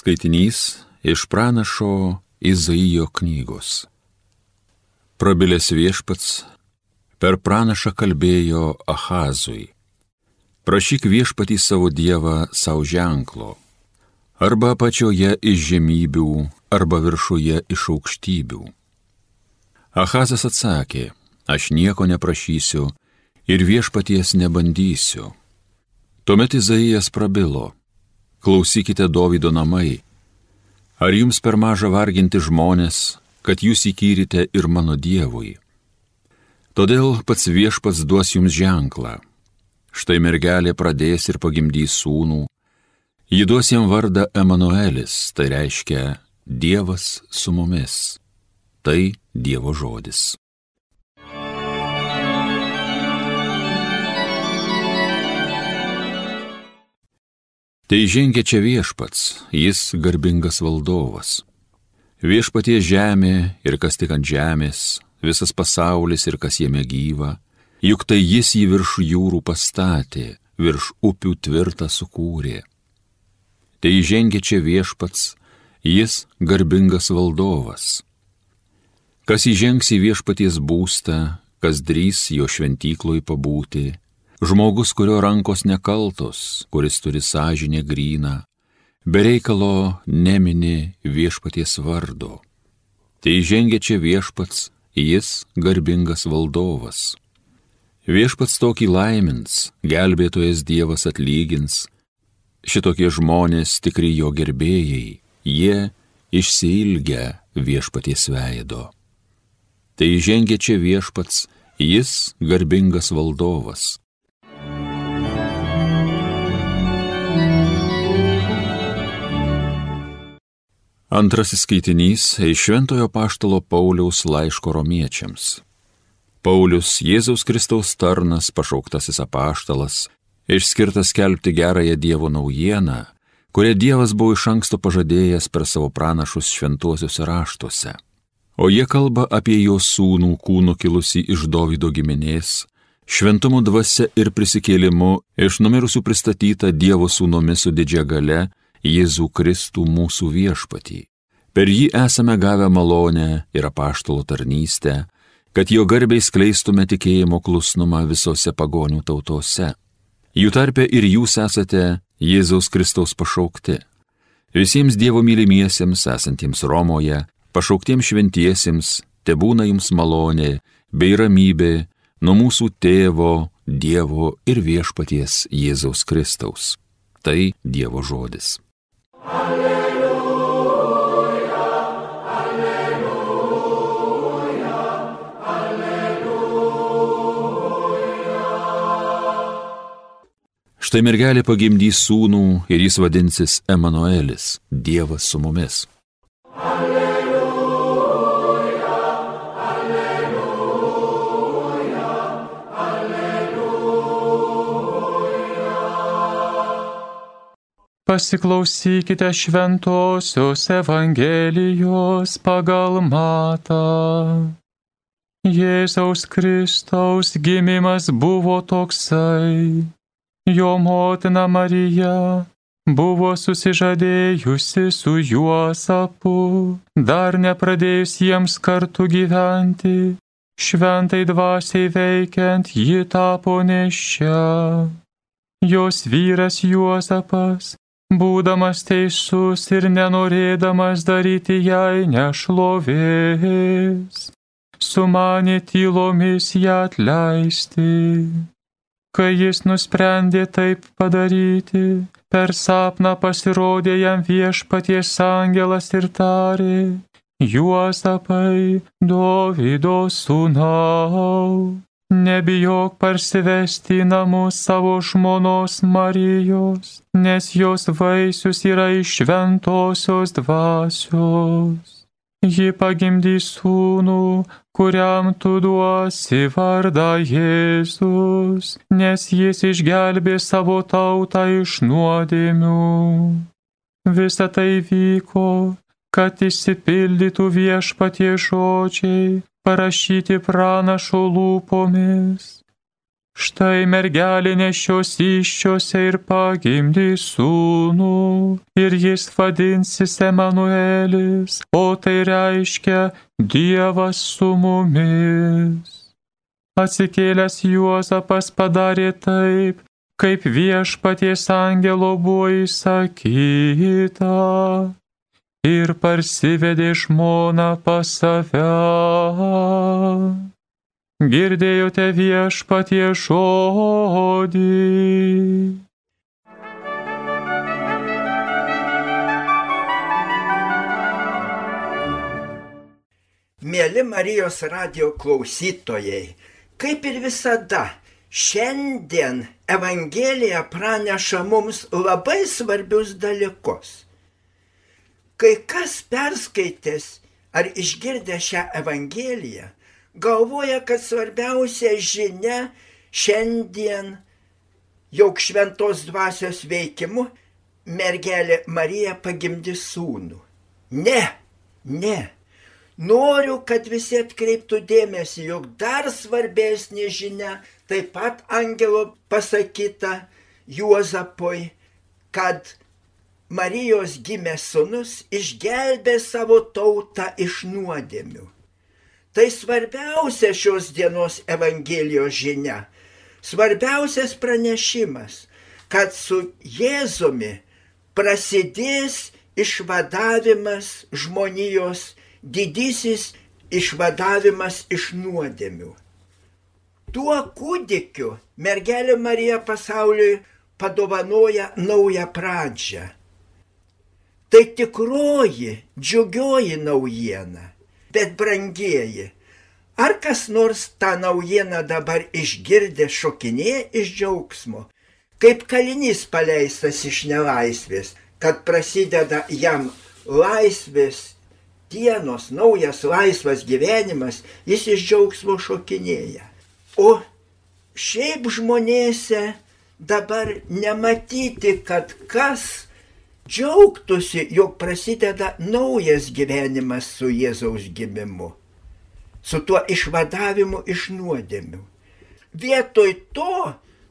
Skaitinys iš pranašo Izaijo knygos. Prabilęs viešpats per pranašą kalbėjo Ahazui. Prašyk viešpatį savo dievą savo ženklo, arba apačioje iš žemybių, arba viršuje iš aukštybių. Ahazas atsakė, aš nieko neprašysiu ir viešpaties nebandysiu. Tuomet Izaijas prabilo, klausykite Davido namai. Ar jums per maža varginti žmonės, kad jūs įkyrite ir mano Dievui? Todėl pats viešpats duos jums ženklą. Štai mergelė pradės ir pagimdys sūnų. Ji duos jam vardą Emanuelis, tai reiškia Dievas su mumis. Tai Dievo žodis. Tai žengia čia viešpats, jis garbingas valdovas. Viešpatie žemė ir kas tik ant žemės, visas pasaulis ir kas jame gyva, juk tai jis jį virš jūrų pastatė, virš upių tvirtą sukūrė. Tai žengia čia viešpats, jis garbingas valdovas. Kas įžengs į viešpaties būstą, kas drys jo šventykloj pabūti, Žmogus, kurio rankos nekaltos, kuris turi sąžinę gryną, bereikalo nemini viešpaties vardo. Tai žengia čia viešpats, jis garbingas valdovas. Viešpats tokį laimins, gelbėtojas Dievas atlygins, šitokie žmonės tikri jo gerbėjai, jie išsilgia viešpaties veido. Tai žengia čia viešpats, jis garbingas valdovas. Antrasis skaitinys iš Šventojo Paštalo Pauliaus laiško romiečiams. Paulius Jėzaus Kristaus tarnas, pašauktasis apaštalas, išskirtas kelbti gerąją Dievo naujieną, kurią Dievas buvo iš anksto pažadėjęs per savo pranašus šventuosiuose raštuose. O jie kalba apie jo sūnų kūnų kilusi iš Davido giminės, šventumo dvasia ir prisikėlimu iš numirusių pristatyta Dievo sūnomis su didžia gale Jėzų Kristų mūsų viešpatį. Per jį esame gavę malonę ir apaštalo tarnystę, kad jo garbiai skleistume tikėjimo klusnumą visose pagonių tautose. Jų tarpe ir jūs esate Jėzaus Kristaus pašaukti. Visiems Dievo mylimiesiems esantiems Romoje, pašauktiems šventiesiems, te būna jums malonė bei ramybė nuo mūsų tėvo, Dievo ir viešpaties Jėzaus Kristaus. Tai Dievo žodis. Alleluja, alleluja, alleluja. Štai mergelė pagimdys sūnų ir jis vadinsis Emanuelis, Dievas su mumis. Pasiklausykite šventosios Evangelijos pagal matą. Jėzaus Kristaus gimimas buvo toksai. Jo motina Marija buvo susižadėjusi su Juozapu, dar nepradėjus jiems kartu gyventi. Šventai dvasiai veikiant ji tapo nešia. Jos vyras Juozapas būdamas teisus ir nenorėdamas daryti jai nešlovės, sumanė tylomis ją atleisti. Kai jis nusprendė taip padaryti, per sapną pasirodė jam viešpaties angelas ir tarė, Juozapai, Dovido sūnau, Nebijok parsivesti į namus savo žmonos Marijos, nes jos vaisius yra iš šventosios dvasios. Ji pagimdys sūnų, kuriam tu duosi vardą Jėzus, nes jis išgelbė savo tautą iš nuodėmių. Visa tai vyko, kad išsipildytų viešpatie žodžiai, parašyti pranašo lūpomis. Štai mergelė nešios iščiose ir pagimdys sūnų, ir jis vadinsis Emanuelis, o tai reiškia Dievas su mumis. Atsikėlęs Juozapas padarė taip, kaip viešpaties angelo buvo įsakyta, ir parsivedė žmoną pas save girdėjote viešpatie žodį. Mėly Marijos radio klausytojai, kaip ir visada, šiandien Evangelija praneša mums labai svarbius dalykus. Kai kas perskaitęs ar išgirdęs šią Evangeliją, galvoja, kad svarbiausia žinia šiandien, jog šventos dvasios veikimu mergelė Marija pagimdys sūnų. Ne, ne. Noriu, kad visi atkreiptų dėmesį, jog dar svarbesnė žinia, taip pat angelo pasakyta Juozapui, kad Marijos gimęs sunus išgelbė savo tautą iš nuodėmių. Tai svarbiausia šios dienos Evangelijos žinia. Svarbiausias pranešimas, kad su Jėzumi prasidės išvadavimas žmonijos, didysis išvadavimas iš nuodėmių. Tuo kūdikiu mergelė Marija pasauliui padovanoja naują pradžią. Tai tikroji, džiugioji naujiena bet brangieji, ar kas nors tą naujieną dabar išgirdė šokinėje iš džiaugsmo, kaip kalinys paleistas iš nelaisvės, kad prasideda jam laisvės dienos, naujas laisvas gyvenimas, jis iš džiaugsmo šokinėja. O šiaip žmonėse dabar nematyti, kad kas džiaugtųsi, jog prasideda naujas gyvenimas su Jėzaus gimimu, su tuo išvadavimu iš nuodėmių. Vietoj to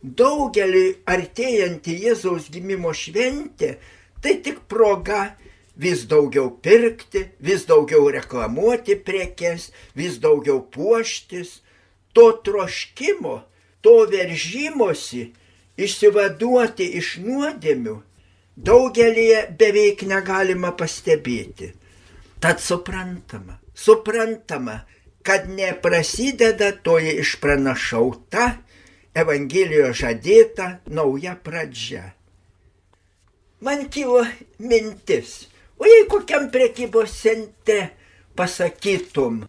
daugeliui artėjanti Jėzaus gimimo šventė tai tik proga vis daugiau pirkti, vis daugiau reklamuoti prekes, vis daugiau puoštis, to troškimo, to veržymosi išsivaduoti iš nuodėmių daugelį beveik negalima pastebėti. Tad suprantama, suprantama, kad neprasideda toji išpranašauta Evangelijos žadėta nauja pradžia. Man kilo mintis, o jei kokiam prekybos centre pasakytum,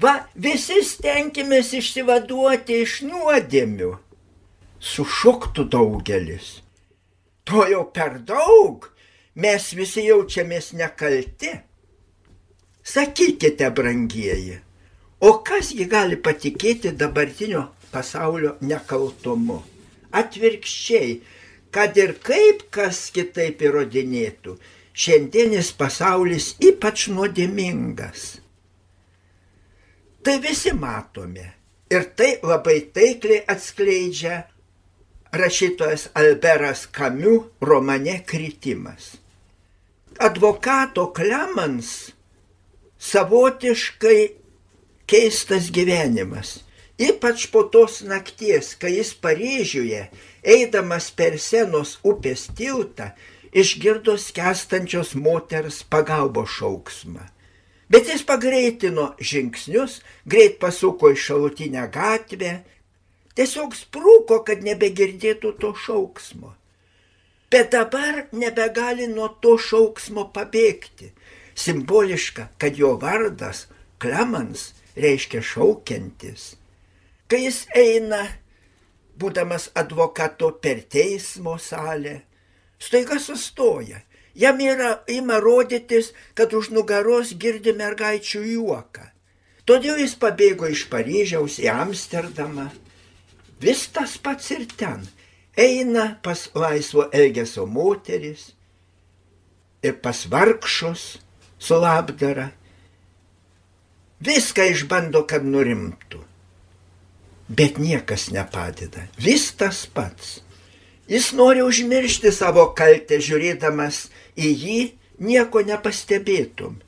va visi stenkimės išsivaduoti iš nuodėmių, sušuktų daugelis to jau per daug, mes visi jaučiamės nekalti. Sakykite, brangieji, o kasgi gali patikėti dabartinio pasaulio nekaltumu? Atvirkščiai, kad ir kaip kas kitaip įrodinėtų, šiandienis pasaulis ypač nuodėmingas. Tai visi matome ir tai labai taikliai atskleidžia rašytojas Alberas Kamiu romane Kritimas. Advokato Klemens savotiškai keistas gyvenimas. Ypač po tos nakties, kai jis Paryžiuje, eidamas per senos upės tiltą, išgirdo skęstančios moters pagalbos šauksmą. Bet jis pagreitino žingsnius, greit pasuko į šalutinę gatvę tiesiog sprūko, kad nebegirdėtų to šauksmo. Bet dabar nebegali nuo to šauksmo pabėgti. Simboliška, kad jo vardas Klemens reiškia šaukiantis. Kai jis eina, būdamas advokato per teismo salę, staiga sustoja. Jam yra ima rodytis, kad už nugaros girdi mergaičių juoką. Todėl jis pabėgo iš Paryžiaus į Amsterdamą vis tas pats ir ten. Eina pas laisvo elgesio moteris ir pas vargšus su labdara. Viską išbando, kad nurimtų. bet niekas nepadeda. Vis tas pats. Jis nori užmiršti savo kaltę, žiūrėdamas į jį, nieko nepastebėtum,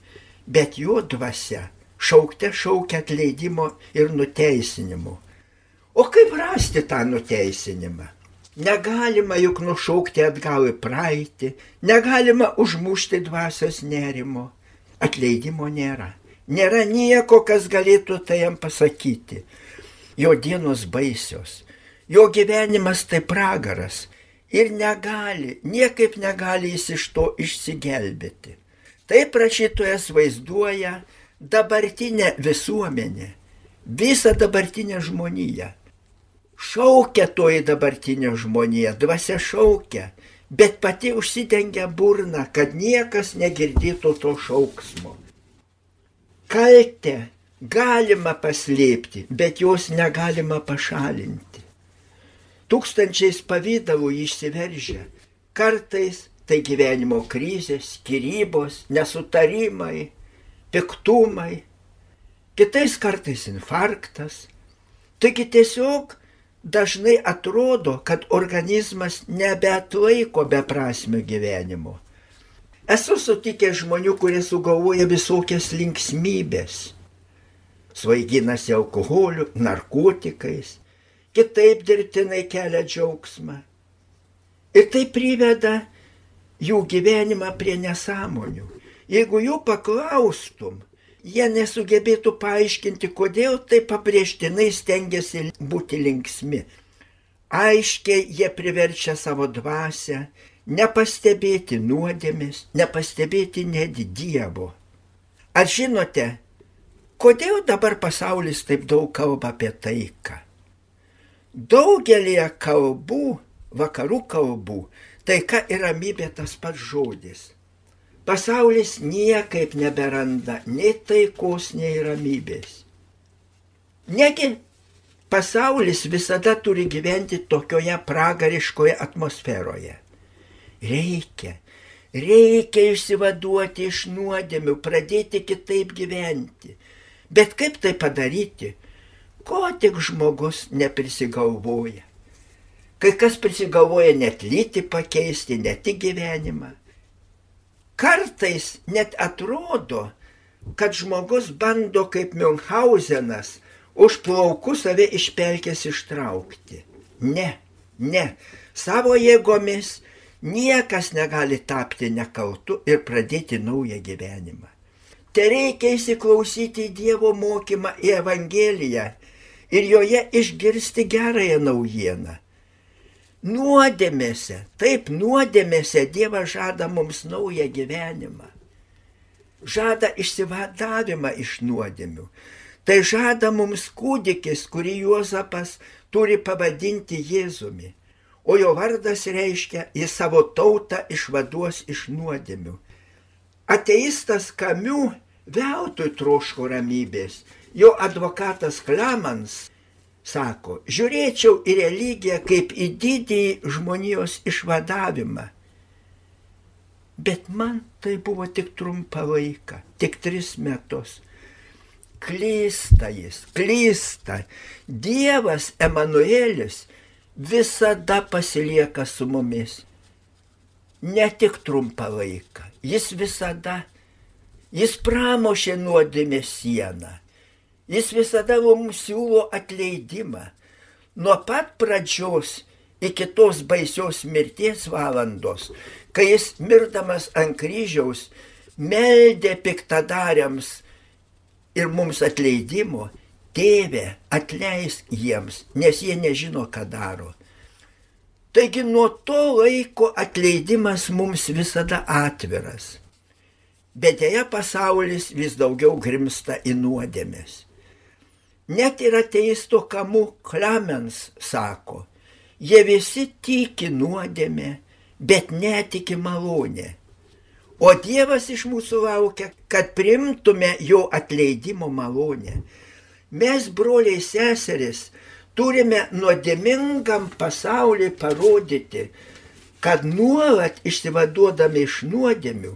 bet jo dvasia šaukte šaukia atleidimo ir nuteisinimo. O kaip rasti tą nuteisinimą? Negalima juk nušaukti atgal į praeitį, negalima užmušti dvasios nerimo. Atleidimo nėra. Nėra nieko, kas galėtų tai jam pasakyti. Jo dienos baisios, jo gyvenimas tai pragaras ir negali, niekaip negali jis iš to išsigelbėti. Taip rašytojas vaizduoja dabartinę visuomenę, visą dabartinę žmoniją. Šaukia toji dabartinė žmonija, dvasia šaukia, bet pati užsidengia burną, kad niekas negirdėtų to šauksmo. Kaltę galima paslėpti, bet jos negalima pašalinti. Tūkstančiais pavydavų išsiveržia. Kartais tai gyvenimo krizės, skirybos, nesutarimai, piktumai, kitais kartais infarktas. Taigi tiesiog dažnai atrodo, kad organizmas nebeatlaiko beprasmio gyvenimo. Esu sutikęs žmonių, kurie sugalvoja visokias linksmybės. Svaiginasi alkoholiu, narkotikais, kitaip dirbtinai kelia džiaugsmą. Ir tai priveda jų gyvenimą prie nesąmonių. Jeigu jų paklaustum, jie nesugebėtų paaiškinti, kodėl taip paprieštinai stengiasi būti linksmi. Aiškiai jie priverčia savo dvasę nepastebėti nuodėmis, nepastebėti net Dievo. Ar žinote, kodėl dabar pasaulis taip daug kalba apie taiką? Daugelie kalbų, vakarų kalbų, taika ir ramybė tas pats žodis. Pasaulis niekaip neberanda nei taikos, nei ramybės. Negi pasaulis visada turi gyventi tokioje pragariškoje atmosferoje. Reikia, reikia išsivaduoti iš nuodėmių, pradėti kitaip gyventi. Bet kaip tai padaryti? ko tik žmogus neprisigalvoja. Kai kas prisigalvoja net lyti pakeisti, ne tik gyvenimą. Kartais net atrodo, kad žmogus bando kaip Münchhausenas už plaukų save iš pelkės ištraukti. Ne, ne, savo jėgomis niekas negali tapti nekaltu ir pradėti naują gyvenimą. Te reikia įsiklausyti į Dievo mokymą į Evangeliją ir joje išgirsti gerąją naujieną. Nuodėmėse, taip nuodėmėse Dievas žada mums naują gyvenimą. Žada išsivadavimą iš nuodėmių. Tai žada mums kūdikis, kurį Juozapas turi pavadinti Jėzumi. O jo vardas reiškia, jis savo tautą išvaduos iš nuodėmių. Ateistas Kamiu veltui troško ramybės, Jo advokatas Klemans sako, žiūrėčiau į religiją kaip į didįjį žmonijos išvadavimą. Bet man tai buvo tik trumpa laika, tik tris metus. Klysta jis, klysta. Dievas Emanuelis visada pasilieka su mumis. Ne tik trumpą laiką, jis visada, jis pramošė nuodėmės sieną Jis visada mums siūlo atleidimą. Nuo pat pradžios iki tos baisios mirties valandos, kai jis mirdamas ant kryžiaus meldė piktadariams ir mums atleidimo, tėve, atleisk jiems, nes jie nežino, ką daro. Taigi nuo to laiko atleidimas mums visada atviras. Bet dėja pasaulis vis daugiau grimsta į nuodėmės. Net ir ateistų kamų Klemens sako, jie visi tiki nuodėmė, bet netiki malonė. O Dievas iš mūsų laukia, kad primtume jo atleidimo malonę. Mes, broliai seseris, turime nuodėmingam pasauliui parodyti, kad nuolat išsivaduodami iš nuodėmių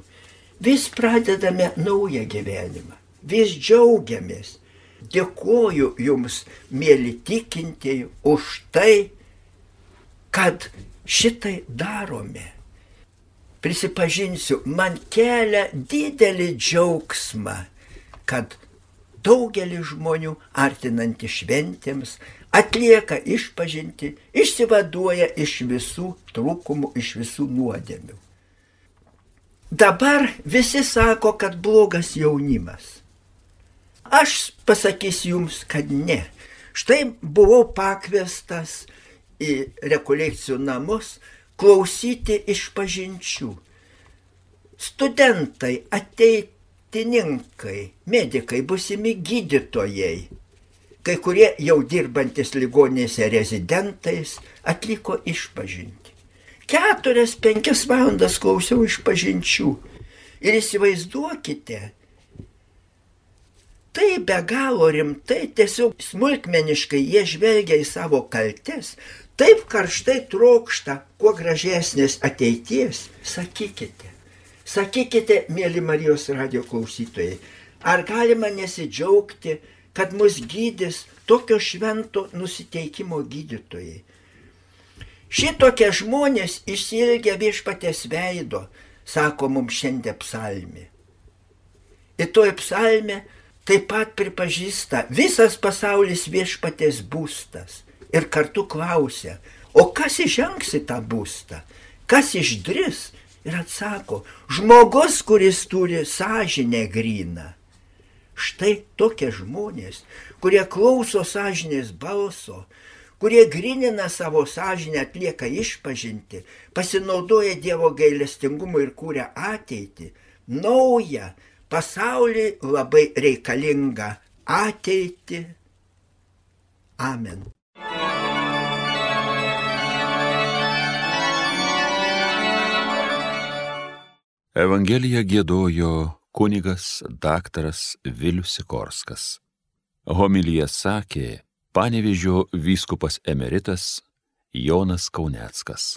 vis pradedame naują gyvenimą, vis džiaugiamės, Dėkoju Jums, mėly tikintieji, už tai, kad šitai darome. Prisipažinsiu, man kelia didelį džiaugsmą, kad daugelis žmonių artinantį šventėms atlieka išpažinti, išsivaduoja iš visų trūkumų, iš visų nuodėmių. Dabar visi sako, kad blogas jaunimas. Aš pasakysiu jums, kad ne. Štai buvau pakviestas į rekolekcijų namus klausyti iš pažinčių. Studentai, ateitininkai, medikai, busimi gydytojai, kai kurie jau dirbantis ligonėse rezidentais atliko išpažinti. Keturias, penkias valandas klausiau išpažinčių. Ir įsivaizduokite, tai be galo rimtai, tiesiog smulkmeniškai jie žvelgia į savo kaltes, taip karštai trokšta kuo gražesnės ateities, sakykite. Sakykite, mėly Marijos radio klausytojai, ar galima nesidžiaugti, kad mus gydys tokio švento nusiteikimo gydytojai? Šitokie žmonės išsilgia viešpatės veido, sako mums šiandien psalmi. Ir toj psalmi taip pat pripažįsta visas pasaulis viešpatės būstas. Ir kartu klausia, o kas įžengs į tą būstą, kas išdris? Ir atsako, žmogus, kuris turi sąžinę gryną. Štai tokie žmonės, kurie klauso sąžinės balso, kurie grinina savo sąžinę, atlieka išpažinti, pasinaudoja Dievo gailestingumu ir kūrė ateitį, naują, pasaulį labai reikalingą ateitį. Amen. Evangeliją gėdojo kunigas daktaras Vilius Sikorskas. Homilyje sakė panevižio vyskupas emeritas Jonas Kauneckas.